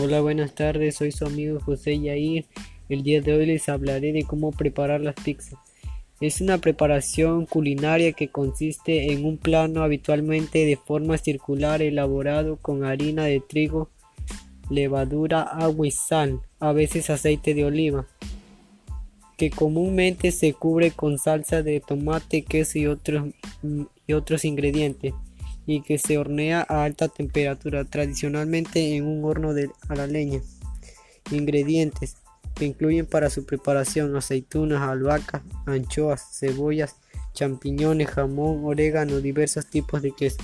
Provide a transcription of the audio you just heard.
Hola, buenas tardes, soy su amigo José Yair. El día de hoy les hablaré de cómo preparar las pizzas. Es una preparación culinaria que consiste en un plano habitualmente de forma circular elaborado con harina de trigo, levadura, agua y sal, a veces aceite de oliva, que comúnmente se cubre con salsa de tomate, queso y otros, y otros ingredientes y que se hornea a alta temperatura, tradicionalmente en un horno de, a la leña. Ingredientes que incluyen para su preparación aceitunas, albahaca, anchoas, cebollas, champiñones, jamón, orégano, diversos tipos de queso.